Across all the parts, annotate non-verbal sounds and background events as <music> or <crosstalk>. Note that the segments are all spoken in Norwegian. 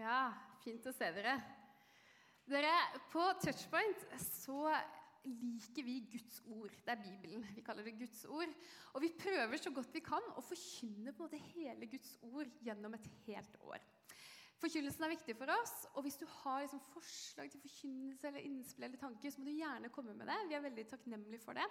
Ja, fint å se dere. Dere, På Touchpoint så liker vi Guds ord. Det er Bibelen. Vi kaller det Guds ord. Og vi prøver så godt vi kan å forkynne på det hele Guds ord gjennom et helt år. Forkynnelsen er viktig for oss, og hvis du har liksom forslag til forkynnelse eller innspill eller tanker, så må du gjerne komme med det. Vi er veldig takknemlige for det.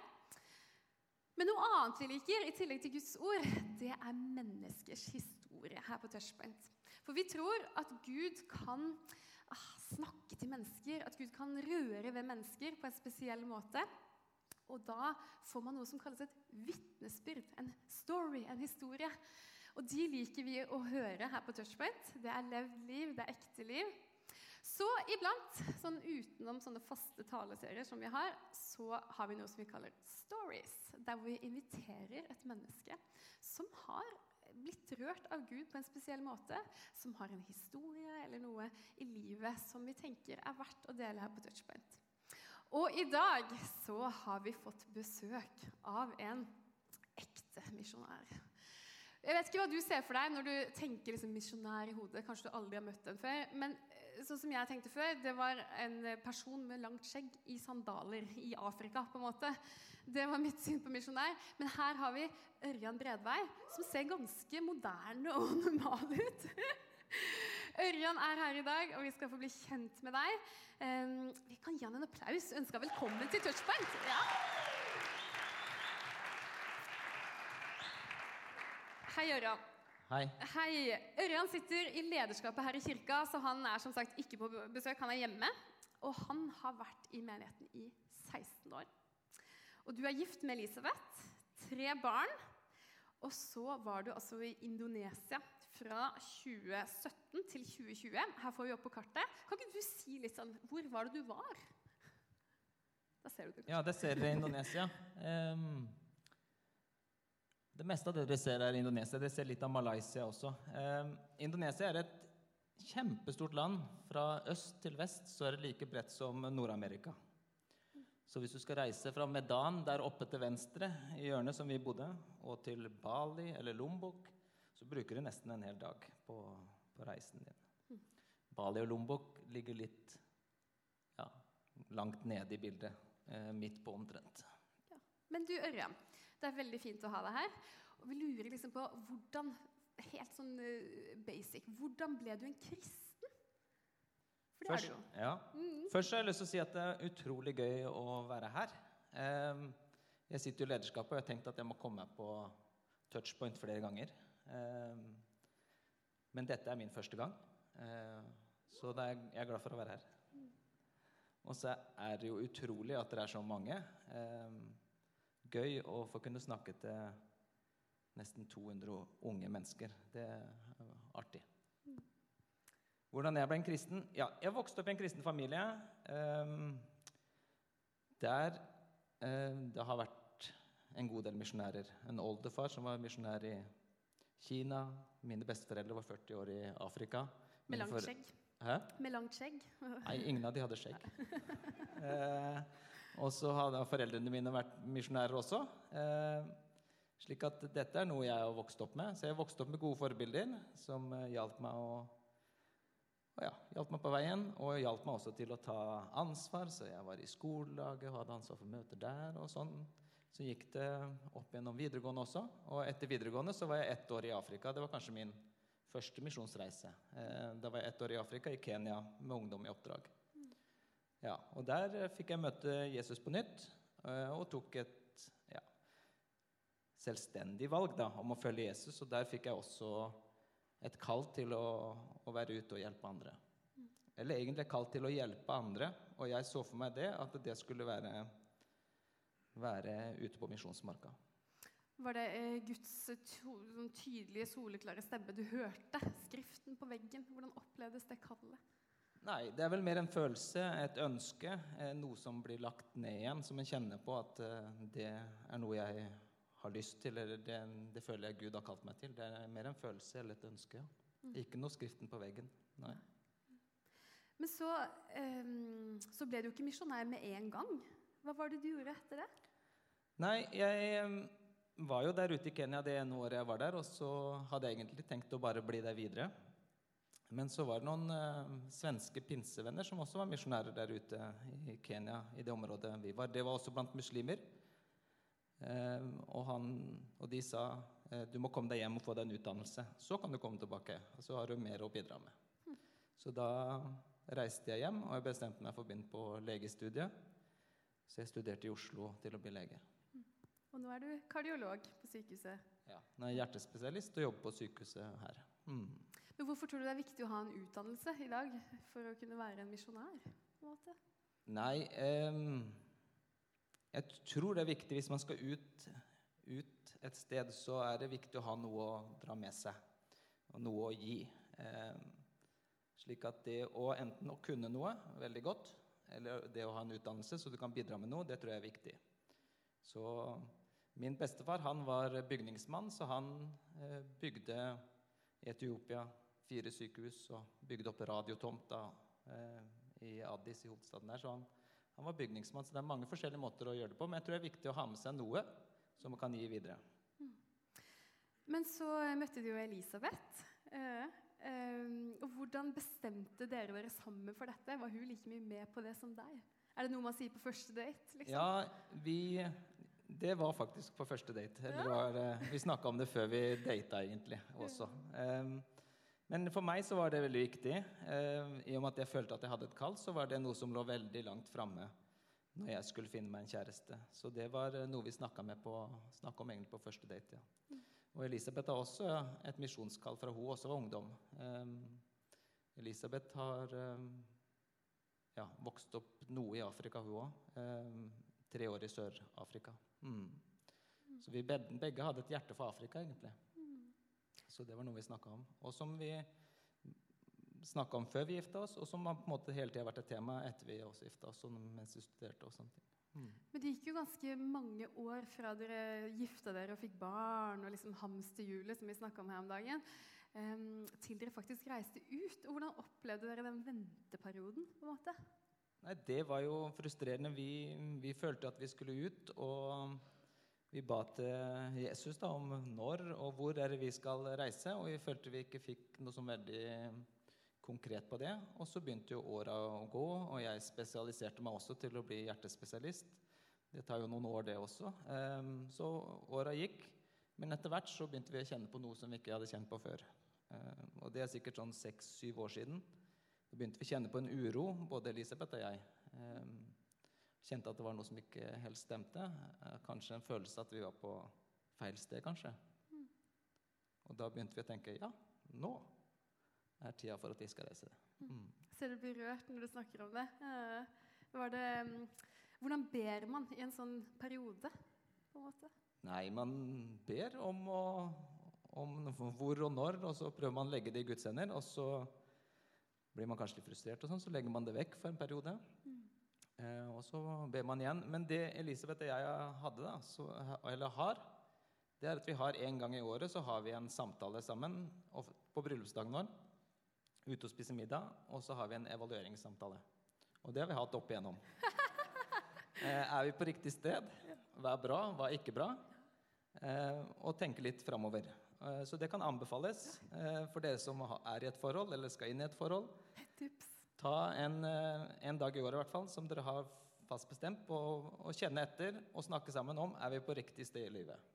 Men noe annet vi liker, i tillegg til Guds ord, det er menneskers historie her på Touchpoint. For vi tror at Gud kan ah, snakke til mennesker, at Gud kan røre ved mennesker på en spesiell måte. Og da får man noe som kalles et vitnesbyrd, en story, en historie. Og de liker vi å høre her på Touchpoint. Det er levd liv, det er ekte liv. Så iblant, sånn utenom sånne faste taleserier som vi har, så har vi noe som vi kaller stories. Der hvor vi inviterer et menneske som har blitt rørt av Gud på en spesiell måte, som har en historie eller noe i livet som vi tenker er verdt å dele her på Touchpoint. Og i dag så har vi fått besøk av en ekte misjonær. Jeg vet ikke hva du ser for deg når du tenker liksom misjonær i hodet. Kanskje du aldri har møtt den før. Men sånn som jeg tenkte før, det var en person med langt skjegg i sandaler i Afrika. på en måte. Det var mitt syn på misjonær. Men her har vi Ørjan Bredvei, som ser ganske moderne og <laughs> normal ut. Ørjan er her i dag, og vi skal få bli kjent med deg. Vi kan gi han en applaus. Ønska velkommen til Touchpoint. Ja. Hei, Ørjan. Hei. Hei. Ørjan sitter i lederskapet her i kirka, så han er som sagt ikke på besøk. Han er hjemme. Og han har vært i menigheten i 16 år. Og du er gift med Elisabeth. Tre barn. Og så var du altså i Indonesia fra 2017 til 2020. Her får vi opp på kartet. Kan ikke du si litt sånn Hvor var det du var? Da ser du det. Ja, det ser dere Indonesia. Um, det meste av det dere ser, er Indonesia. Dere ser litt av Malaysia også. Eh, Indonesia er et kjempestort land. Fra øst til vest så er det like bredt som Nord-Amerika. Så hvis du skal reise fra Medan, der oppe til venstre i hjørnet som vi bodde, og til Bali eller Lombok, så bruker du nesten en hel dag på, på reisen din. Bali og Lombok ligger litt ja, langt nede i bildet. Eh, midt på omtrent. Ja. Men du, Ørjan. Det er veldig fint å ha deg her. Og vi lurer liksom på hvordan helt sånn uh, basic Hvordan ble du en kristen? For det Først, er du jo. Ja. Mm. Først har jeg lyst til å si at det er utrolig gøy å være her. Um, jeg sitter i lederskapet og jeg har tenkt at jeg må komme på touchpoint flere ganger. Um, men dette er min første gang, uh, så er, jeg er glad for å være her. Og så er det jo utrolig at dere er så mange. Gøy å få kunne snakke til nesten 200 unge mennesker. Det er artig. Hvordan jeg ble en kristen? Ja, jeg vokste opp i en kristen familie. Um, der um, det har vært en god del misjonærer. En oldefar som var misjonær i Kina. Mine besteforeldre var 40 år i Afrika. Med langt skjegg. Hæ? Med langt skjegg. Nei, ingen av de hadde skjegg. <laughs> og så hadde foreldrene mine vært misjonærer også. Eh, slik at dette er noe jeg har vokst opp med. Så jeg har vokst opp med gode forbilder som eh, hjalp meg å ja, hjalp meg på veien, og hjalp meg også til å ta ansvar. Så jeg var i skolelaget og hadde ansvar for møter der. og sånn. Så gikk det opp gjennom videregående også. Og etter videregående så var jeg ett år i Afrika. Det var kanskje min første misjonsreise. Eh, da var jeg ett år i Afrika, i Kenya, med ungdom i oppdrag. Ja, og Der eh, fikk jeg møte Jesus på nytt eh, og tok et ja, selvstendig valg da, om å følge Jesus. Og der fikk jeg også et kall til å, å være ute og hjelpe andre. Eller egentlig et kall til å hjelpe andre, og jeg så for meg det at det skulle være, være ute på misjonsmarka. Var det eh, Guds sånn tydelige, soleklare stemme du hørte? Skriften på veggen? Hvordan opplevdes det kallet? Nei, det er vel mer en følelse, et ønske. Eh, noe som blir lagt ned igjen, som en kjenner på at eh, det er noe jeg har lyst til, eller det, det, føler jeg Gud har kalt meg til. Det er mer en følelse eller et ønske. Ja. Mm. Ikke noe skriften på veggen. Nei. Men så, um, så ble du ikke misjonær med en gang. Hva var det du gjorde etter det? Nei, jeg var jo der ute i Kenya det ene året jeg var der, og så hadde jeg egentlig tenkt å bare bli der videre. Men så var det noen eh, svenske pinsevenner som også var misjonærer der ute i Kenya, i det området vi var. Det var også blant muslimer. Eh, og, han, og de sa eh, du må komme deg hjem og få deg en utdannelse. Så kan du komme tilbake, og så har du mer å bidra med. Så da reiste jeg hjem, og jeg bestemte meg for å begynne på legestudiet. Så jeg studerte i Oslo til å bli lege. Og nå er du kardiolog på sykehuset. Ja, Nå er jeg hjertespesialist og jobber på sykehuset her. Mm. Men hvorfor tror du det er viktig å ha en utdannelse i dag for å kunne være en misjonær? på en måte? Nei um, Jeg tror det er viktig hvis man skal ut, ut et sted, så er det viktig å ha noe å dra med seg. Og noe å gi. Um, slik at det å enten å kunne noe veldig godt, eller det å ha en utdannelse så du kan bidra med noe, det tror jeg er viktig. Så min bestefar han var bygningsmann, så han eh, bygde Etiopia fire sykehus og bygde opp radiotomta eh, i Addis, i hovedstaden der. Så han, han, var bygningsmann. Så det er mange forskjellige måter å gjøre det på. Men jeg tror det er viktig å ha med seg noe som man kan gi videre. Mm. Men så møtte du jo Elisabeth. Eh, eh, og hvordan bestemte dere dere sammen for dette? Var hun like mye med på det som deg? Er det noe man sier på første date? Liksom? Ja, vi, det var faktisk på første date. Var, eh, vi snakka om det før vi data, egentlig, også. Um, men for meg så var det veldig viktig. Eh, I og med at jeg følte at jeg hadde et kall, så var det noe som lå veldig langt framme når jeg skulle finne meg en kjæreste. Så det var eh, noe vi snakka om egentlig på første date. ja. Og Elisabeth har også et misjonskall fra hun også var ungdom. Eh, Elisabeth har ja, vokst opp noe i Afrika, hun òg. tre år i Sør-Afrika. Mm. Så vi begge hadde et hjerte for Afrika, egentlig. Så det var noe vi snakka om. Og som vi snakka om før vi gifta oss, og som har på en måte hele tida vært et tema etter vi også gifta oss. og mens vi studerte og sånne ting. Mm. Men det gikk jo ganske mange år fra dere gifta dere og fikk barn, og liksom hamsterhjulet som vi snakka om her om dagen, um, til dere faktisk reiste ut. Og hvordan opplevde dere den venteperioden? på en måte? Nei, Det var jo frustrerende. Vi, vi, følte at vi skulle ut. Og vi ba til Jesus da, om når og hvor er det vi skal reise. Og vi følte vi ikke fikk noe som veldig konkret på det. Og så begynte jo åra å gå, og jeg spesialiserte meg også til å bli hjertespesialist. Det tar jo noen år, det også. Ehm, så åra gikk. Men etter hvert så begynte vi å kjenne på noe som vi ikke hadde kjent på før. Ehm, og det er sikkert sånn seks-syv år siden. Da begynte vi å kjenne på en uro, både Elisabeth og jeg. Kjente at det var noe som ikke helt stemte. Eh, kanskje en følelse at vi var på feil sted, kanskje. Mm. Og da begynte vi å tenke ja, nå er tida for at vi skal reise. Mm. Så Ser du blir rørt når du snakker om det. Eh, det mm, hvordan ber man i en sånn periode? på en måte? Nei, man ber om, å, om hvor og når, og så prøver man å legge det i Guds hender. Og så blir man kanskje litt frustrert, og sånn, så legger man det vekk for en periode. Mm. Eh, og så ber man igjen. Men det Elisabeth og jeg hadde, da, så, eller har, det er at vi har en gang i året så har vi en samtale sammen på bryllupsdagen vår. Ute og spise middag, og så har vi en evalueringssamtale. Og det har vi hatt opp igjennom. <laughs> Eh, er vi på riktig sted? Hva er bra, hva er ikke bra? Eh, og tenke litt framover. Så det kan anbefales for dere som er i et forhold eller skal inn i et forhold. Tips. Ta en, eh, en, dag i året i hvert fall, som dere har fast bestemt, på å kjenne etter og snakke sammen om er vi på riktig sted i livet.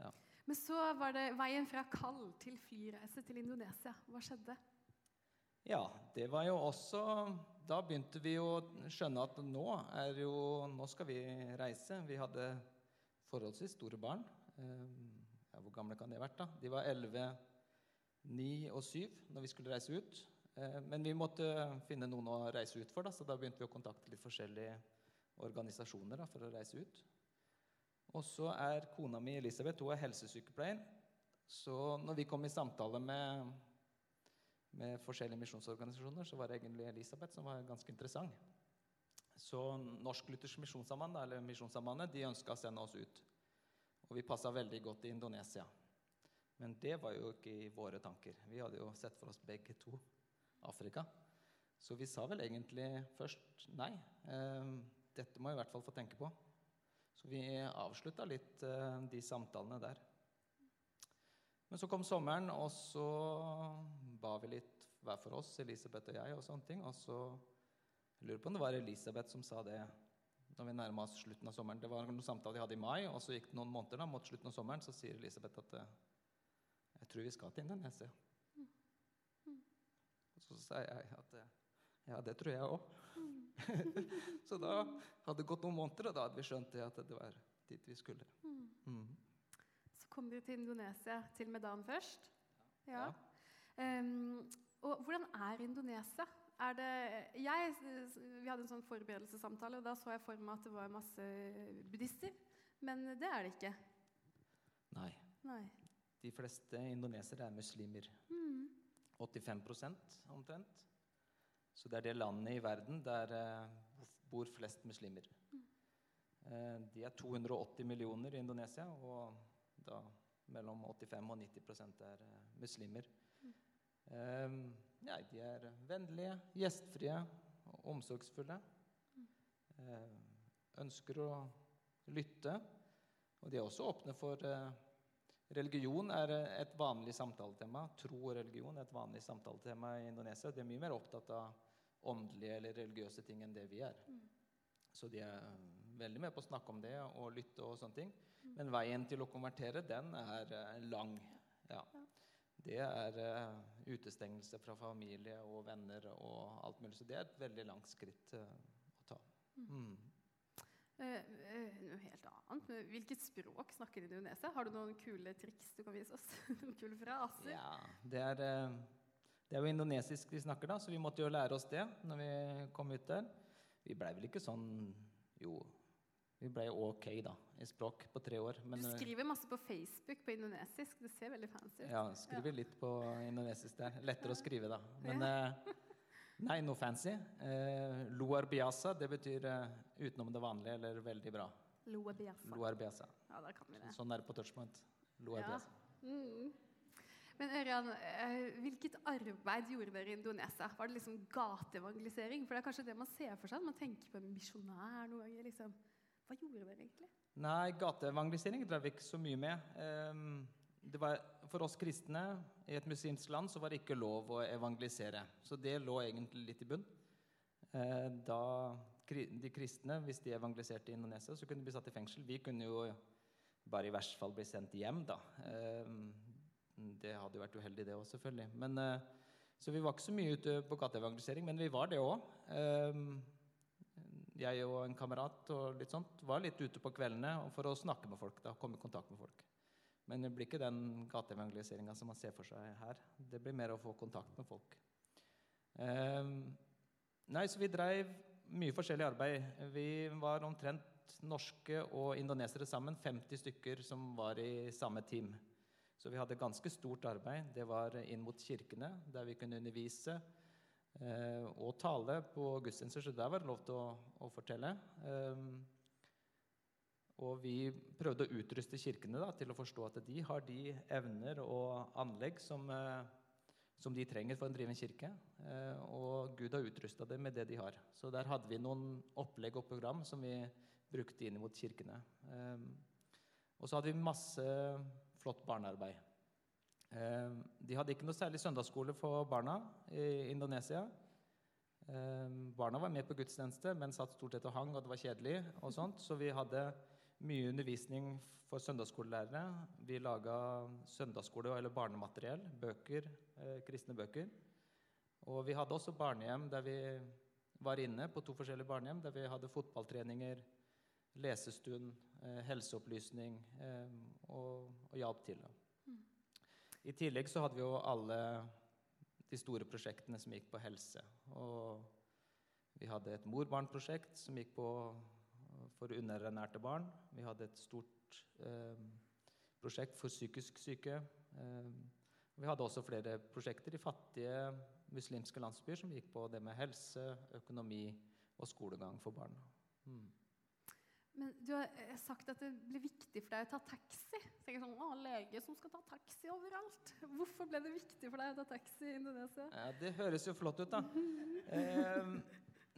Ja. Men så var det veien fra kall til flyreise til Indonesia. Hva skjedde? Ja, det var jo også Da begynte vi å skjønne at nå, er jo, nå skal vi reise. Vi hadde forholdsvis store barn. Ja, hvor gamle kan de ha vært? da? De var 11, 9 og 7 når vi skulle reise ut. Eh, men vi måtte finne noen å reise ut for, da, så da begynte vi å kontakte litt forskjellige organisasjoner da, for å reise ut. Og så er kona mi Elisabeth hun er helsesykepleier. Så når vi kom i samtale med, med forskjellige misjonsorganisasjoner, så var det egentlig Elisabeth som var ganske interessant. Så Norsk-Luthersk Misjonssamband, eller Misjonssambandet, de ønska å sende oss ut. Og vi passa veldig godt i Indonesia. Men det var jo ikke i våre tanker. Vi hadde jo sett for oss begge to Afrika. Så vi sa vel egentlig først nei. Eh, dette må jeg i hvert fall få tenke på. Så vi avslutta litt eh, de samtalene der. Men så kom sommeren, og så ba vi litt hver for oss, Elisabeth og jeg, og sånne ting. Og så jeg lurer på om det var Elisabeth som sa det når vi nærma oss slutten av sommeren. Det var noen samtaler de hadde i mai, og så gikk det noen måneder. da, mot slutten av sommeren, Så sier Elisabeth at eh, jeg tror vi skal til Indonesia. Så sa jeg at ja, det tror jeg òg. <laughs> så da hadde det gått noen måneder, og da hadde vi skjønt det at det var dit vi skulle. Mm. Så kom dere til Indonesia, til Medan først. Ja. Ehm, og hvordan er Indonesia? Er det, jeg, vi hadde en sånn forberedelsessamtale, og da så jeg for meg at det var masse buddhister. Men det er det ikke. Nei. Nei. De fleste indonesere er muslimer. Mm. 85% omtrent. Så det er det landet i verden der eh, bor flest muslimer. Eh, de er 280 millioner i Indonesia, og da mellom 85 og 90 er eh, muslimer. Ja, de er vennlige, gjestfrie og omsorgsfulle. Ønsker å lytte. Og de er også åpne for Religion er eh, et vanlig samtaletema. Tro og religion er et vanlig samtaletema i Indonesia. De er mye mer opptatt av åndelige eller religiøse ting enn det vi er. Så de er veldig med på å snakke om det og lytte og sånne ting. Men veien til å konvertere, den er eh, lang. Ja. Det er eh, utestengelse fra familie og venner og alt mulig. Så det er et veldig langt skritt å ta. Mm. Eh, eh, noe helt annet. Men Hvilket språk snakker Indonesia? Har du noen kule triks du kan vise oss? <laughs> noen kule fraser? Ja, det er, eh, det er jo indonesisk de snakker, da, så vi måtte jo lære oss det når vi kom ut der. Vi blei vel ikke sånn Jo, vi blei ok, da, i språk på tre år. Men Du skriver masse på Facebook på indonesisk. Det ser veldig fancy ut. ja, skriver litt på indonesisk der. Lettere å skrive, da. Men eh, <laughs> nei, noe fancy. Eh, Loar biasa, det betyr eh, utenom det vanlige eller veldig bra. Loar biasa. Loar biasa. Ja, da kan vi det. Sånn er det på touchpoint. Loar Ja. biasa. Mm. Men Ørjan, eh, hvilket arbeid gjorde dere i Indonesia? Var det liksom gateevangelisering? For det er kanskje det man ser for seg når man tenker på en misjonær noen ganger. Liksom. Hva gjorde dere egentlig? Nei, gateevangelisering drev vi ikke så mye med. Det var, for oss kristne i et muslimsk land så var det ikke lov å evangelisere. Så det lå egentlig litt i bunn. Eh, Da de kristne, hvis de evangeliserte i Indonesia, så kunne de bli satt i fengsel. Vi kunne jo bare i verste fall bli sendt hjem, da. Ehm, Det hadde jo vært uheldig, det òg, selvfølgelig. Men, eh, så vi var ikke så mye ute på gateevangelisering, men vi var det òg. Jeg og en kamerat og litt sånt var litt ute på kveldene for å snakke med folk. da, komme i kontakt med folk. Men det blir ikke den gateevangeliseringa som man ser for seg her. Det blir mer å få kontakt med folk. Ehm, nei, så vi dreiv mye forskjellig arbeid. Vi var omtrent norske og indonesere sammen. 50 stykker som var i samme team. Så vi hadde ganske stort arbeid. Det var inn mot kirkene, der vi kunne undervise eh, og tale på gudstjenester. Så der var det lov til å, å fortelle. Og vi prøvde å utruste kirkene da, til å forstå at de har de evner og anlegg som, eh, som de trenger for å drive en kirke. Eh, og Gud har utrusta dem med det de har. Så der hadde vi noen opplegg og program som vi brukte inn mot kirkene. Eh, og så hadde vi masse flott barnearbeid. De hadde ikke noe særlig søndagsskole for barna i Indonesia. Barna var med på gudstjeneste, men satt stort sett og hang, og det var kjedelig. og sånt, Så vi hadde mye undervisning for søndagsskolelærere. Vi laga søndagsskole- eller barnemateriell, bøker, eh, kristne bøker. Og vi hadde også barnehjem der vi var inne på to forskjellige barnehjem, der vi hadde fotballtreninger, lesestund, eh, helseopplysning eh, og, og hjalp til. Mm. I tillegg så hadde vi jo alle de store prosjektene som gikk på helse. Og vi hadde et mor-barn-prosjekt som gikk på for underernærte barn. Vi hadde et stort eh, prosjekt for psykisk syke. Eh, vi hadde også flere prosjekter i fattige muslimske landsbyer som gikk på det med helse, økonomi og skolegang for barn. Mm. Men du har sagt at det ble viktig for deg å ta taxi. Så jeg er sånn, å, lege som skal ta taxi overalt. Hvorfor ble det viktig for deg å ta taxi i Indonesia? Ja, det høres jo flott ut, da. <laughs> Eh,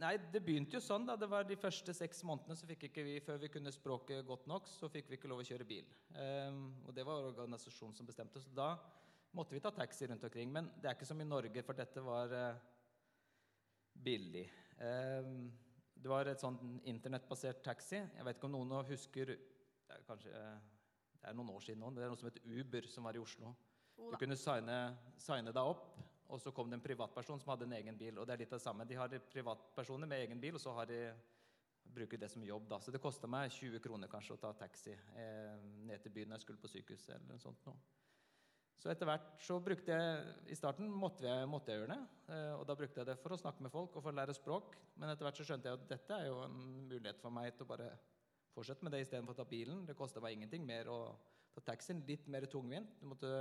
nei, det begynte jo sånn. da. Det var De første seks månedene så fikk ikke vi, før vi kunne språket godt nok, så fikk vi ikke lov å kjøre bil. Um, og det var organisasjonen som bestemte. Så da måtte vi ta taxi rundt omkring. Men det er ikke som i Norge, for dette var uh, billig. Um, det var et sånn internettbasert taxi. Jeg vet ikke om noen husker Det er kanskje eh, det er noen år siden nå. Det er noe som heter Uber, som var i Oslo. Du kunne signe, signe deg opp, og så kom det en privatperson som hadde en egen bil. Og det er litt det samme. De har privatpersoner med egen bil, og så har de bruker det som jobb. da. Så det kosta meg 20 kroner kanskje å ta taxi eh, ned til byen når jeg skulle på sykehuset. eller noe sånt noe. Så etter hvert så brukte jeg I starten måtte jeg, måtte jeg gjøre det. eh, Og da brukte jeg det for å snakke med folk og for å lære språk. Men etter hvert så skjønte jeg at dette er jo en mulighet for meg til å bare fortsette med det istedenfor å ta bilen. Det kosta meg ingenting mer å ta taxien. Litt mer tungvint. Du måtte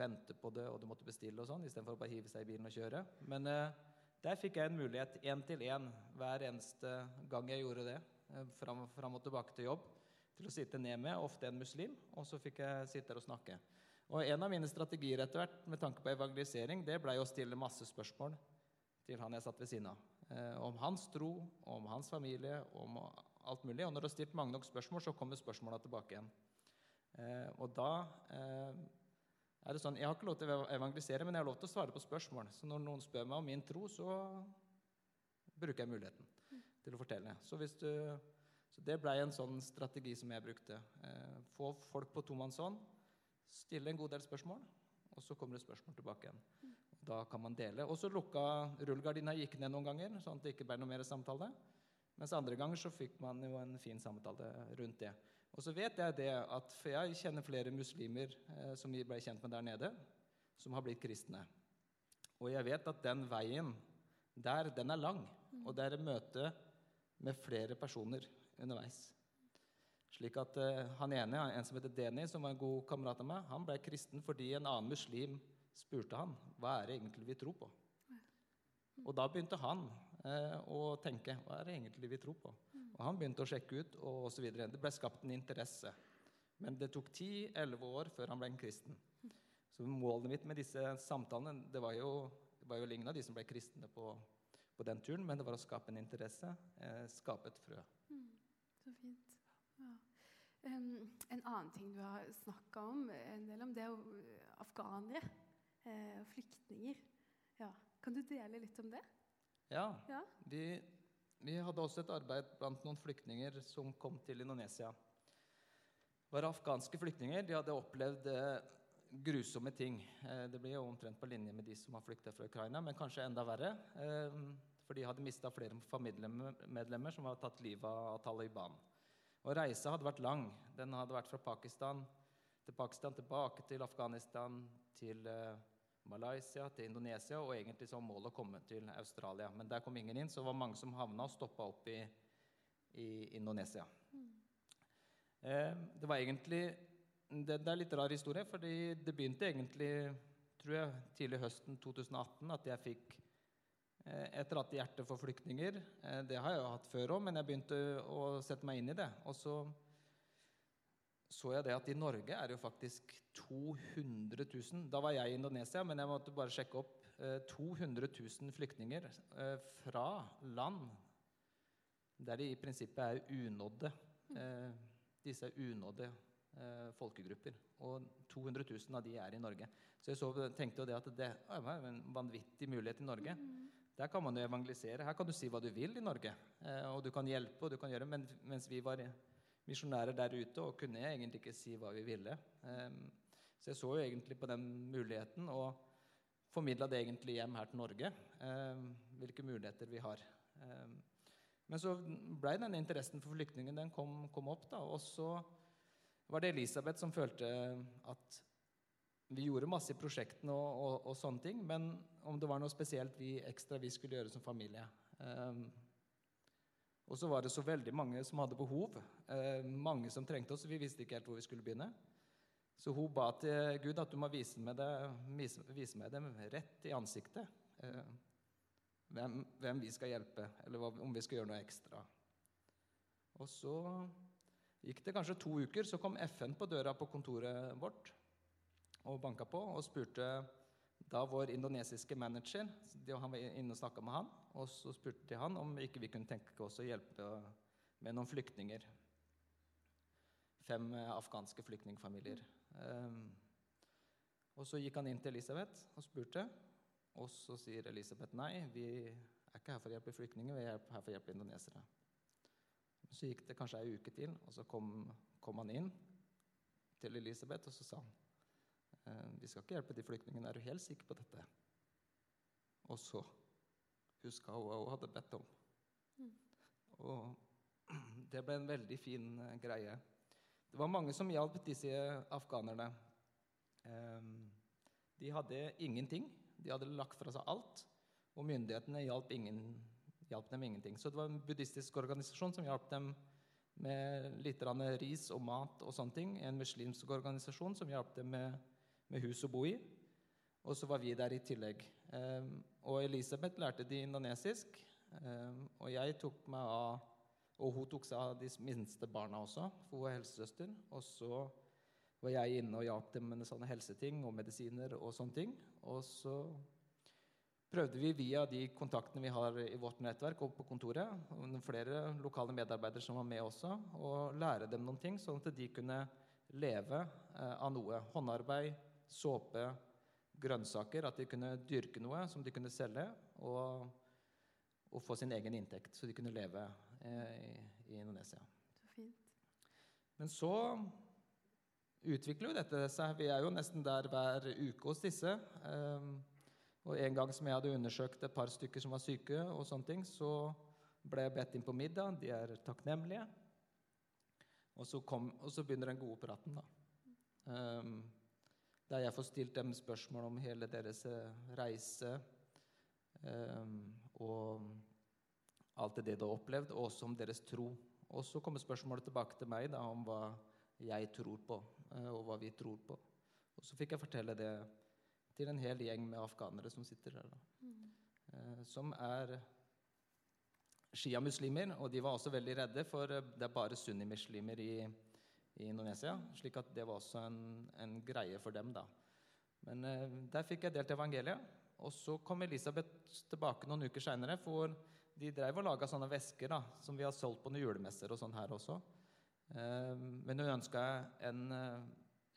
vente på det, og du måtte bestille og sånn, istedenfor å bare hive seg i bilen og kjøre. Men eh, der fikk jeg en mulighet én til én hver eneste gang jeg gjorde det, eh, fram, fram og tilbake til jobb, til å sitte ned med ofte en muslim, og så fikk jeg sitte der og snakke. Og en av mine strategier etter hvert med tanke på evangelisering, det blei å stille masse spørsmål til han jeg satt ved siden av. Eh, om hans tro, om hans familie, om alt mulig. Og når du har stilt mange nok spørsmål, så kommer spørsmåla tilbake igjen. Eh, og da eh, er det sånn Jeg har ikke lov til å evangelisere, men jeg har lov til å svare på spørsmål. Så når noen spør meg om min tro, så bruker jeg muligheten til å fortelle. Så, du, så det blei en sånn strategi som jeg brukte. Eh, få folk på tomannshånd, stille en god del spørsmål, og så kommer det spørsmål tilbake igjen. Da kan man dele. Og så lukka rullegardina gikk ned noen ganger, sånn at det ikke ble noe mer samtale. Mens andre ganger så fikk man jo en fin samtale rundt det. Og så vet jeg det at For jeg kjenner flere muslimer eh, som vi ble kjent med der nede, som har blitt kristne. Og jeg vet at den veien der, den er lang. Og det er et møte med flere personer underveis. Slik at eh, Han ene, en som heter Deni, som var en god kamerat av meg, han ble kristen fordi en annen muslim spurte han, hva er det egentlig vi tror på. Og da begynte han eh, å tenke hva er det egentlig vi tror på. Og han begynte å sjekke ut, og osv. Det ble skapt en interesse. Men det tok 10-11 år før han ble en kristen. Så målet mitt med disse samtalene det var jo, det var jo av de som ble kristne på, på den turen, men det var å skape en interesse, eh, skape et frø. Så fint. Ja. Um, en annen ting du har snakka om, en del om, det er jo afghanere afghanere. Eh, flyktninger. Ja. Kan du dele litt om det? Ja, Ja. vi, vi hadde også et arbeid blant noen flyktninger som kom til Indonesia. Det var afghanske flyktninger. De hadde opplevd eh, grusomme ting. Eh, det blir jo omtrent på linje med de som har flykta fra Ukraina, men kanskje enda verre. Eh, for de hadde mista flere familiemedlemmer som hadde tatt livet av Taliban. Og reisa hadde vært lang. Den hadde vært fra Pakistan til Pakistan, tilbake til Afghanistan, til Malaysia, til Indonesia, og egentlig så var målet å komme til Australia. Men der kom ingen inn, så det var mange som havna og stoppa opp i, i Indonesia. Eh, det var egentlig det, det er litt rar historie, fordi det begynte egentlig tror jeg, tidlig høsten 2018 at jeg fikk eh, et annet hjerte for flyktninger. Eh, det har jeg jo hatt før òg, men jeg begynte å sette meg inn i det. Og så så jeg det at i Norge er det jo faktisk 200 000 Da var jeg i Indonesia, men jeg måtte bare sjekke opp. Eh, 200 000 flyktninger eh, fra land der de i prinsippet er unådde. Eh, disse er unådde eh, folkegrupper. Og 200 000 av de er i Norge. Så jeg så, tenkte jo det at det er en vanvittig mulighet i Norge. Der kan man jo evangelisere. Her kan du si hva du vil i Norge. Eh, og du kan hjelpe, og du kan gjøre Men mens vi var misjonærer der ute og kunne jeg egentlig ikke si hva vi ville. Eh, så jeg så jo egentlig på den muligheten og formidla det egentlig hjem her til Norge. Eh, hvilke muligheter vi har. Eh, men så blei den interessen for flyktningen den kom, kom opp. da, Og så var det Elisabeth som følte at vi gjorde masse i prosjektene og, og, og sånne ting, men om det var noe spesielt vi, ekstra vi skulle gjøre som familie. Um, og så var det så veldig mange som hadde behov. eh, mange som trengte oss. Vi visste ikke helt hvor vi skulle begynne. Så hun ba til Gud at du må vise meg, det, vise, meg dem rett i ansiktet. eh, hvem, hvem vi skal hjelpe, eller om vi skal gjøre noe ekstra. Og så gikk det kanskje to uker, så kom FN på døra på kontoret vårt og banka på og spurte da vår indonesiske manager Han var inne og snakka med han, og så spurte de han om ikke vi kunne tenke oss å hjelpe med noen flyktninger. Fem afghanske flyktningfamilier. Um, Og så gikk han inn til Elisabeth og spurte. Og så sier Elisabeth nei, vi er ikke her for å hjelpe flyktninger, vi er her for å hjelpe indonesere. Så gikk det kanskje ei uke til, og så kom, kom han inn til Elisabeth, og så sa han «Eh, vi skal ikke hjelpe de flyktningene, er du helt sikker på dette? Og så huska hun òg hadde bedt om. Og <clears throat> det ble en veldig fin eh, greie. Det var mange som hjalp disse afghanerne. Ehm, de hadde ingenting. De hadde lagt fra seg alt. Og myndighetene hjalp, ingen, hjalp dem ingenting. Så det var en buddhistisk organisasjon som hjalp dem med litt ris og mat og sånne ting. En muslimsk organisasjon som hjalp dem med, med hus å bo i. Og så var vi der i tillegg. Ehm, og Elisabeth lærte de indonesisk. ehm, og jeg tok meg av Og hun tok seg av de minste barna også, for hun er helsesøster. Og så var jeg inne og hjalp dem med sånne helseting og medisiner og sånne ting. Og så prøvde vi via de kontaktene vi har i vårt nettverk og på kontoret, og flere lokale medarbeidere som var med også, å lære dem noen ting, sånn at de kunne leve eh, av noe. Håndarbeid, såpe, grønnsaker. At de kunne dyrke noe som de kunne selge, og, og få sin egen inntekt, så de kunne leve eh, i, i Indonesia. Så fint. Men så utvikler jo dette seg. Vi er jo nesten der hver uke hos disse. Eh, og en gang som jeg hadde undersøkt et par stykker som var syke, og sånne ting, så ble jeg bedt inn på middag. De er takknemlige. Og så, kom, og så begynner den gode praten, da. Ehm, der jeg får stilt dem spørsmål om hele deres eh, reise ehm, og alt det de har opplevd, og også om deres tro. Og så kommer spørsmålet tilbake til meg da, om hva jeg tror på, eh, og hva vi tror på. Og så fikk jeg fortelle det til en hel gjeng med afghanere som sitter der. Eh, Som er sjiamuslimer, og de var også veldig redde, for det er bare sunnimuslimer i, i Indonesia. slik at det var også en, en greie for dem, da. Men eh, der fikk jeg delt evangeliet. Og så kom Elisabeth tilbake noen uker seinere, for de drev og laga sånne vesker da, som vi har solgt på noen julemesser og sånn her også. Eh, men hun ønska en, eh,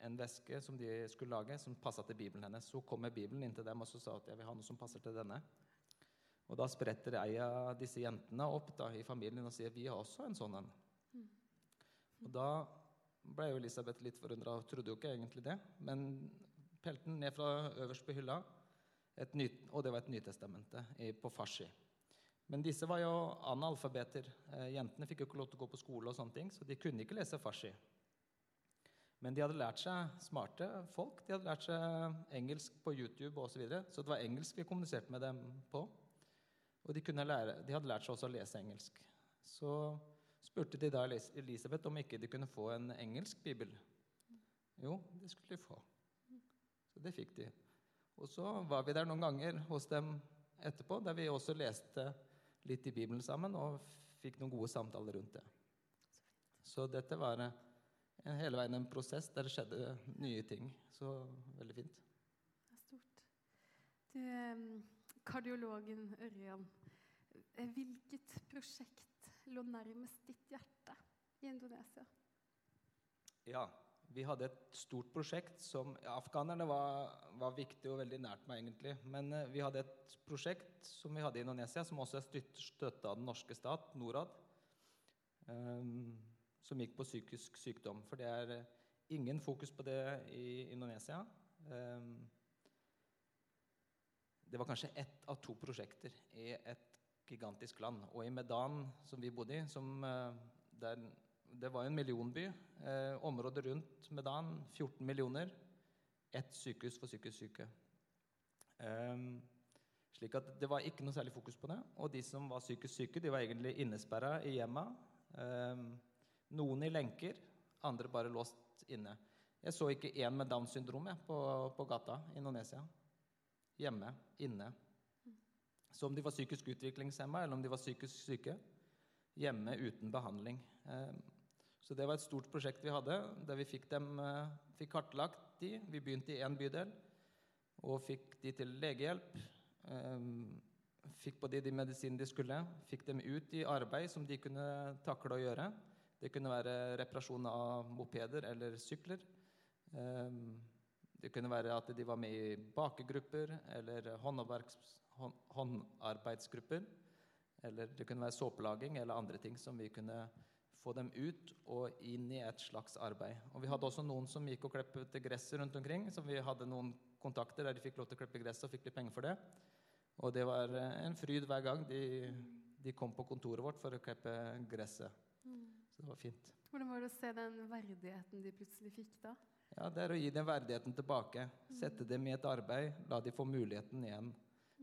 en veske som de skulle lage, som passa til Bibelen hennes. Så kom jeg Bibelen inn til dem og så sa at jeg vil ha noe som passer til denne. Og da spretter ei av disse jentene opp da, i familien og sier vi har også en sånn en. Og da ble jo Elisabeth litt forundra trodde jo ikke egentlig det. Men pelte den ned fra øverst på hylla, ny, og det var et Nytestamente på farsi. Men disse var jo analfabeter. Eh, jentene fikk jo ikke lov til å gå på skole, og sånne ting, så de kunne ikke lese farsi. Men de hadde lært seg smarte folk. De hadde lært seg engelsk på YouTube osv. Så, videre. så det var engelsk vi kommuniserte med dem på. Og de, lære, de hadde lært seg også å lese engelsk. Så spurte de da Elisabeth om ikke de kunne få en engelsk bibel. Jo, det skulle de få. Så det fikk de. Og så var vi der noen ganger hos dem etterpå, der vi også leste litt i Bibelen sammen og fikk noen gode samtaler rundt det. Så dette var hele veien en prosess der det skjedde nye ting. Så veldig fint. Det er stort. Du, kardiologen Ørjan, eh, hvilket prosjekt lå nærmest ditt hjerte i Indonesia? Ja, vi hadde et stort prosjekt som Afghanerne var, var viktig og veldig nært meg, egentlig. Men eh, vi hadde et prosjekt som vi hadde i Indonesia, som også er støtt- støtta av den norske stat, Norad, ehm, som gikk på psykisk sykdom. For det er eh, ingen fokus på det i Indonesia. Ehm, det var kanskje ett av to prosjekter i et gigantisk land. Og i Medan, som vi bodde i, som, eh, der, det var en millionby. Eh, området rundt Medan, 14 millioner. Ett sykehus for psykisk syke. Ehm, slik at det var ikke noe særlig fokus på det. Og de som var psykisk syke, de var egentlig innesperra i hjemma. Ehm, noen i lenker, andre bare låst inne. Jeg så ikke én med Downs syndrom jeg, på, på gata i Indonesia. Hjemme, inne. Så om de var psykisk utviklingshemma eller om de var psykisk syke. Hjemme uten behandling. Ehm, Så det var et stort prosjekt vi hadde, der vi fikk dem eh, fikk kartlagt de. Vi begynte i én bydel og fikk de til legehjelp. Ehm, Fikk på de de medisinene de skulle. Fikk dem ut i arbeid som de kunne takle å gjøre. Det kunne være reparasjon av mopeder eller sykler. Det kunne være at de var med i bakegrupper eller håndarbeids- hånd, håndarbeidsgrupper. Eller det kunne være såpelaging eller andre ting som vi kunne få dem ut og inn i et slags arbeid. Og Vi hadde også noen som gikk og klippet gresset rundt omkring. så Vi hadde noen kontakter der de fikk lov til å klippe gresset og fikk litt penger for det. Og det var eh, en fryd hver gang de, de kom på kontoret vårt for å klippe gresset. Så det var fint. Hvordan var det å se den verdigheten de plutselig fikk da? Ja, Det er å gi dem verdigheten tilbake. Sette dem i et arbeid. La de få muligheten igjen.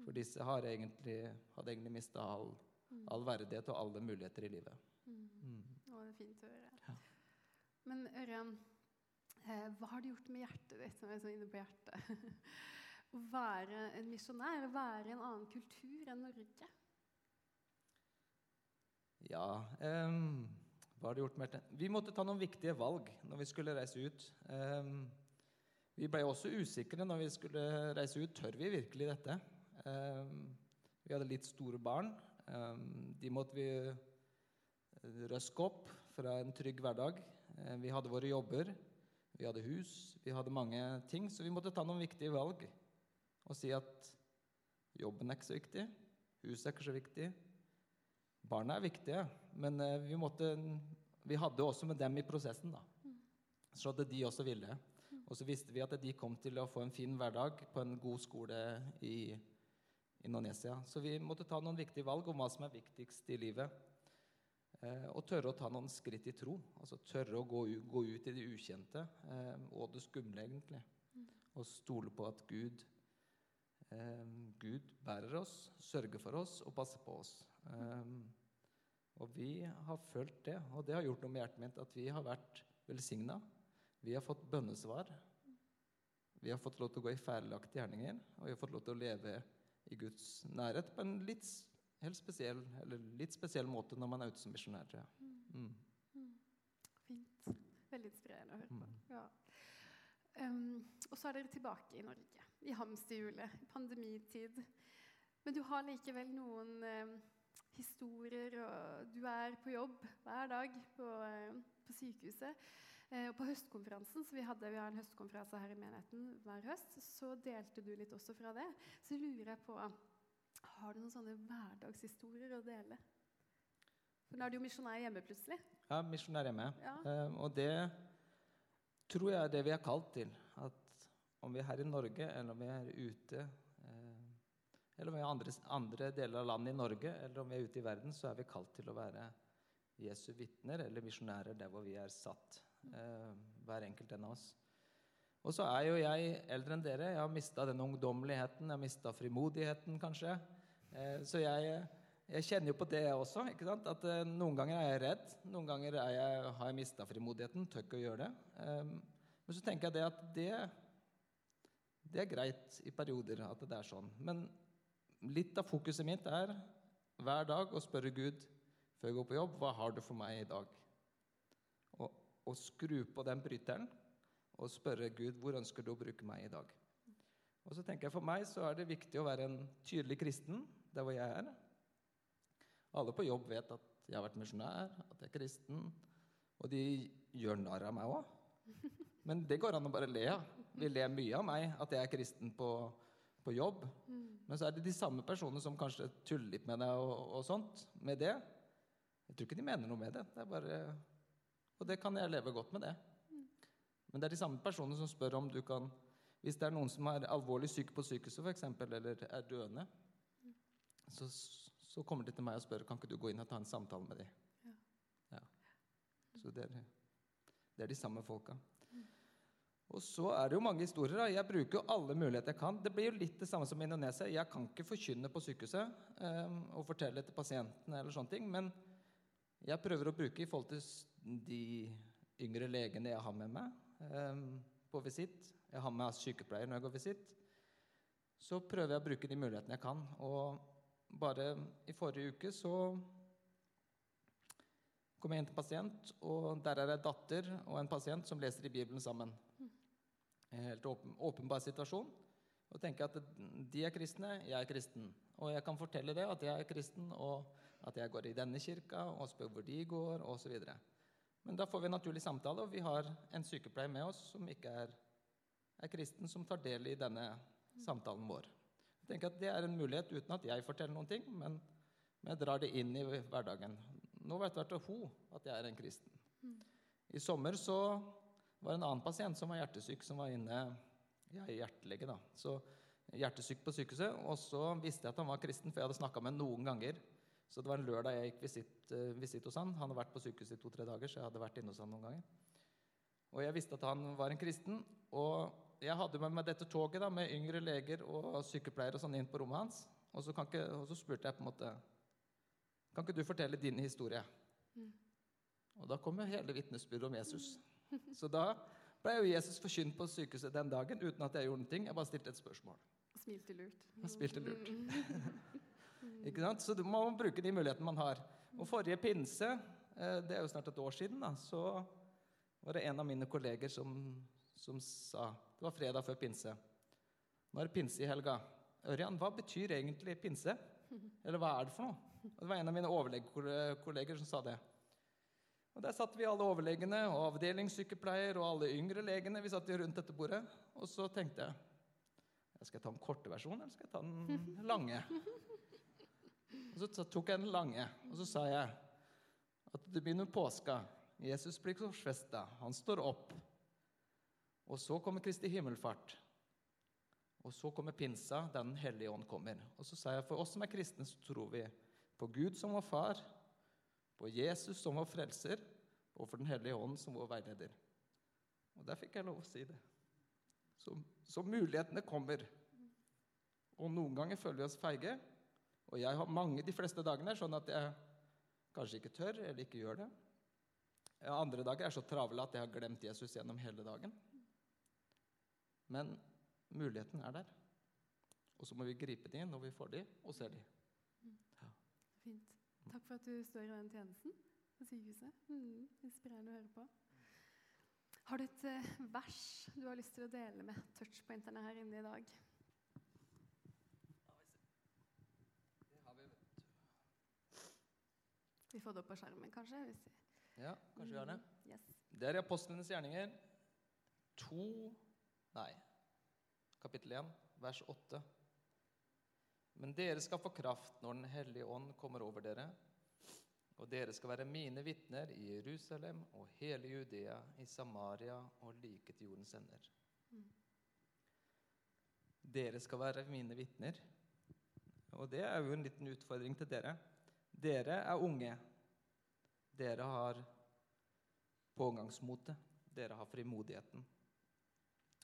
For disse har egentlig, hadde egentlig mista all, all verdighet og alle muligheter i livet. Mm. Å, det var fint å høre. Men Ørjan, eh, hva har det gjort med hjertet ditt? Nå er jeg inne på hjertet. Å <laughs> være en misjonær, være i en annen kultur enn Norge. Ja um, Hva har det gjort med det? Vi måtte ta noen viktige valg når vi skulle reise ut. Um, vi ble også usikre når vi skulle reise ut. Tør vi virkelig dette? Ehm, vi hadde litt store barn. Ehm, de måtte vi eh, røske opp fra en trygg hverdag. Eh, vi hadde våre jobber, vi hadde hus, vi hadde mange ting. Så vi måtte ta noen viktige valg og si at jobben er ikke så viktig, huset er ikke så viktig, barna er viktige, men eh, vi, måtte, vi hadde også med dem i prosessen, da. Så at de også ville. Og så visste vi at de kom til å få en fin hverdag på en god skole i Indonesia. Så vi måtte ta noen viktige valg om hva som er viktigst i livet. Eh, og tørre å ta noen skritt i tro. Altså tørre å gå, gå ut i det ukjente eh, og det skumle, egentlig. Og stole på at Gud eh, Gud bærer oss, sørger for oss og passer på oss. Eh, og vi har følt det, og det har gjort noe med hjertet mitt, at vi har vært velsigna. Vi har fått bønnesvar. Vi har fått lov til å gå i feilaktige gjerninger, og vi har fått lov til å leve i Guds nærhet på en litt, helt spesiell, eller litt spesiell måte når man er ute som misjonær. tror jeg. Mm. Fint. Veldig inspirerende å høre på. Mm. Ja. Um, og så er dere tilbake i Norge, i hamsterhjulet, i pandemitid. Men du har likevel noen um, historier, og du er på jobb hver dag på, eh, på sykehuset. Eh, og på høstkonferansen, så vi, hadde, vi har en høstkonferanse her i menigheten hver høst, så delte du litt også fra det. Så lurer jeg på Har du noen sånne hverdagshistorier å dele? For nå er du jo misjonær hjemme plutselig. Ja, misjonær hjemme. Ja. Eh, og det tror jeg er det vi er kalt til. At om vi er her i Norge, eller om vi er ute eh, Eller om vi er andre, andre deler av landet i Norge, eller om vi er ute i verden, så er vi kalt til å være Jesu vitner eller misjonærer der hvor vi er satt. Eh, hver enkelt en av oss. Og så er jo jeg eldre enn dere. Jeg har mista den ungdommeligheten, jeg har mista frimodigheten, kanskje. Eh, så jeg, jeg kjenner jo på det, også. ikke sant? At eh, Noen ganger er jeg redd. Noen ganger er jeg, har jeg mista frimodigheten. Tør ikke å gjøre det. Eh, men så tenker jeg det at det, det er greit i perioder at det er sånn. Men litt av fokuset mitt er hver dag å spørre Gud før jeg går på jobb hva har du for meg i dag? Og, skru på den bryteren og spørre Gud hvor ønsker du å bruke meg i dag. Og så tenker jeg For meg så er det viktig å være en tydelig kristen der hvor jeg er. Alle på jobb vet at jeg har vært misjonær, at jeg er kristen. Og de gjør narr av meg òg. <laughs> Men det går an å bare le av. De ler mye av meg, at jeg er kristen på, på jobb. Men så er det de samme personene som kanskje tuller litt med deg og, og sånt. Med det. Jeg tror ikke de mener noe med det. det er bare, og det kan jeg leve godt med det. Men det er de samme personene som spør om du kan Hvis det er noen som er alvorlig syk på sykehuset, f.eks., eller er døende, så, så kommer de til meg og spør kan ikke du gå inn og ta en samtale med dem. Ja. Ja. Så det er, det er de samme folka. Og så er det jo mange historier. da. Jeg bruker jo alle muligheter jeg kan. Det blir jo litt det samme som i Indonesia. Jeg kan ikke forkynne på sykehuset eh, og fortelle til pasientene, eller sånne ting, men jeg prøver å bruke i forhold til de yngre legene jeg har med meg eh, på visitt. Jeg har med sykepleier når jeg går visitt. Så prøver jeg å bruke de mulighetene jeg kan. Og bare i forrige uke så kom jeg inn til en pasient, og der er det en datter og en pasient som leser i Bibelen sammen. En helt åpen, åpenbar situasjon. Og tenker at de er kristne, jeg er kristen. Og jeg kan fortelle det, at jeg er kristen, og at jeg går i denne kirka, og spør hvor de går, osv. Men da får vi en naturlig samtale, og vi har en sykepleier med oss som ikke er, er kristen, som tar del i denne samtalen vår. Jeg tenker at Det er en mulighet uten at jeg forteller noen ting, men, men jeg drar det inn i hverdagen. Nå vet hvert fall hun at jeg er en kristen. I sommer så var det en annen pasient som var hjertesyk, som var inne Jeg er hjertelege, da. Så hjertesyk på sykehuset. Og så visste jeg at han var kristen, for jeg hadde snakka med ham noen ganger. Så det var en lørdag jeg gikk visitt, uh, visitt hos han. Han hadde vært på sykehuset i to-tre dager, så jeg hadde vært inne hos han noen ganger. Og jeg visste at han var en kristen. Og jeg hadde med meg dette toget da, med yngre leger og sykepleiere og sånn inn på rommet hans. Og så, ikke, og så, spurte jeg på en måte Kan ikke du fortelle din historie? Mm. Og da kom jo hele vitnesbyrdet om Jesus. Så da ble jo Jesus forkynt på sykehuset den dagen uten at jeg gjorde noe. Jeg bare stilte et spørsmål. Smilte lurt. Og spilte lurt. Ikke sant? Så du må bruke de mulighetene man har. Og forrige pinse, eh, det er jo snart et år siden, da, så var det en av mine kolleger som, som sa Det var fredag før pinse. Nå er det pinse i helga. Ørjan, hva betyr egentlig pinse? Eller hva er det for noe? Og det var en av mine overlegekolleger som sa det. Og Der satt vi alle overlegene og avdelingssykepleier og alle yngre legene. Vi satt rundt dette bordet. Og så tenkte jeg skal jeg ta den korte versjonen, eller skal jeg ta den lange? Og Så tok jeg den lange, og så sa jeg at det begynner påska. Jesus blir korsfesta. Han står opp. Og så kommer Kristi himmelfart. Og så kommer pinsa, der Den hellige ånd kommer. Og så sa jeg for oss som er kristne, så tror vi på Gud som vår far, på Jesus som vår frelser, og for Den hellige ånd som vår veileder. Og der fikk jeg lov å si det. Så, så mulighetene kommer. Og noen ganger føler vi oss feige. Og jeg har mange de fleste dagene sånn at jeg kanskje ikke tør eller ikke gjør det. Andre dager er så travle at jeg har glemt Jesus gjennom hele dagen. Men muligheten er der. Og så må vi gripe de når vi får de, og ser de. Ja. Fint. Takk for at du står i den tjenesten på sykehuset. Mm, inspirerende å høre på. Har du et uh, vers du har lyst til å dele med touchpointerne her inne i dag? Vi får det opp på skjermen, kanskje? Ja, kanskje vi har det. Mm, yes. Det er i Apostlenes gjerninger 2 Nei, kapittel 1, vers 8. Men dere skal få kraft når Den hellige ånd kommer over dere. Og dere skal være mine vitner i Jerusalem og hele Judea, i Samaria og like til jordens ender. Mm. Dere skal være mine vitner. Og det er jo en liten utfordring til dere. Dere er unge. Dere har pågangsmotet. Dere har frimodigheten.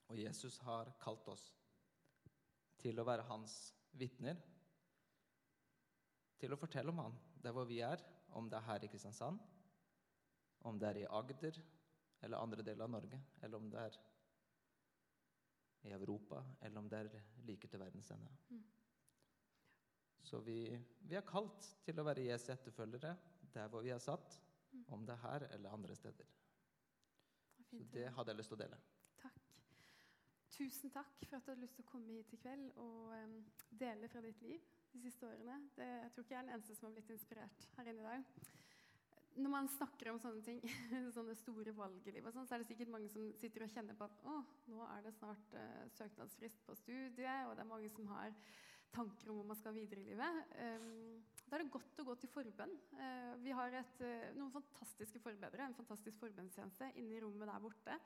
Og Jesus har kalt oss til å være hans vitner. Til å fortelle om han der hvor vi er, om det er her i Kristiansand, om det er i Agder eller andre deler av Norge, eller om det er i Europa, eller om det er like til verdens ende. Mm. Så vi, vi, er kalt til å være Jesu etterfølgere der hvor vi er satt, mm. om det er her eller andre steder. Så det hadde jeg lyst til å dele. Takk. Tusen takk for at du hadde lyst til å komme hit i kveld og um, dele fra ditt liv de siste årene. Det, jeg tror ikke jeg er den eneste som har blitt inspirert her inne i dag. Når man snakker om sånne ting, <laughs> sånne store valg i livet, sånn, så er det sikkert mange som sitter og kjenner på at å, nå er det snart uh, søknadsfrist på studiet, og det er mange som har tanker om hvor man skal videre i livet. Ehm, da er det godt å gå til forbønn. Eh, vi har et, eh, noen fantastiske forbedere, en fantastisk forbønnstjeneste inne i rommet der borte,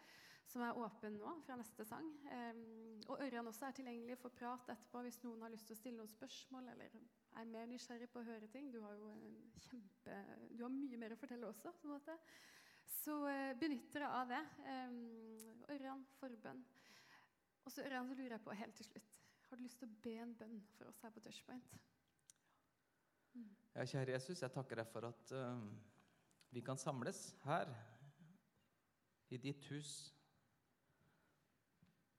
som er åpen nå fra neste sang. Ehm, og Ørjan også er tilgjengelig for prat etterpå hvis noen har lyst til å stille noen spørsmål eller er mer nysgjerrig på å høre ting. Du har jo kjempe, du har mye mer å fortelle også. på en måte. Så eh, benytt dere av det. Ehm, Ørjan, forbønn. Og så Ørjan, så lurer jeg på helt til slutt har du lyst til å be en bønn for oss her på Touchpoint? Mm. Ja, kjære Jesus, jeg takker deg for at uh, vi kan samles her i ditt hus.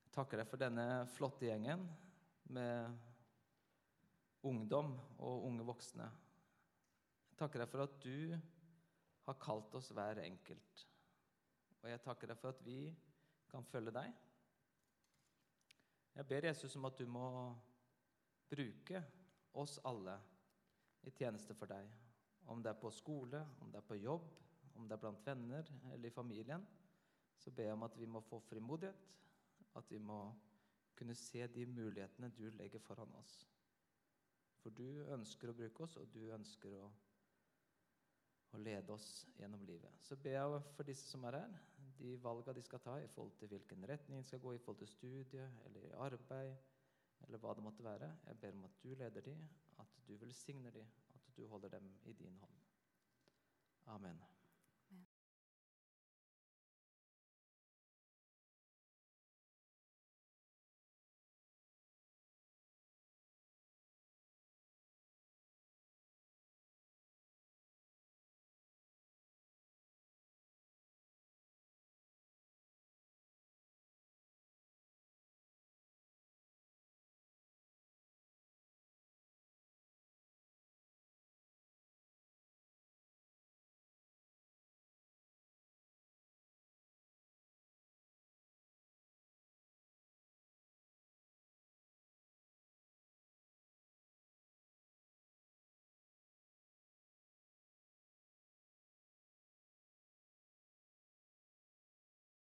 Jeg takker deg for denne flotte gjengen med ungdom og unge voksne. Jeg takker deg for at du har kalt oss hver enkelt. Og jeg takker deg for at vi kan følge deg. Jeg ber Jesus om at du må bruke oss alle i tjeneste for deg. Om det er på skole, om det er på jobb, om det er blant venner eller i familien, så ber jeg om at vi må få frimodighet, At vi må kunne se de mulighetene du legger foran oss. For du ønsker å bruke oss, og du ønsker å, å lede oss gjennom livet. Så ber jeg for disse som er her, de valgene de skal ta i forhold til hvilken retning de skal gå i forhold til studie eller i arbeid, eller hva det måtte være. Jeg ber om at du leder dem, at du velsigner dem, at du holder dem i din hånd. Amen.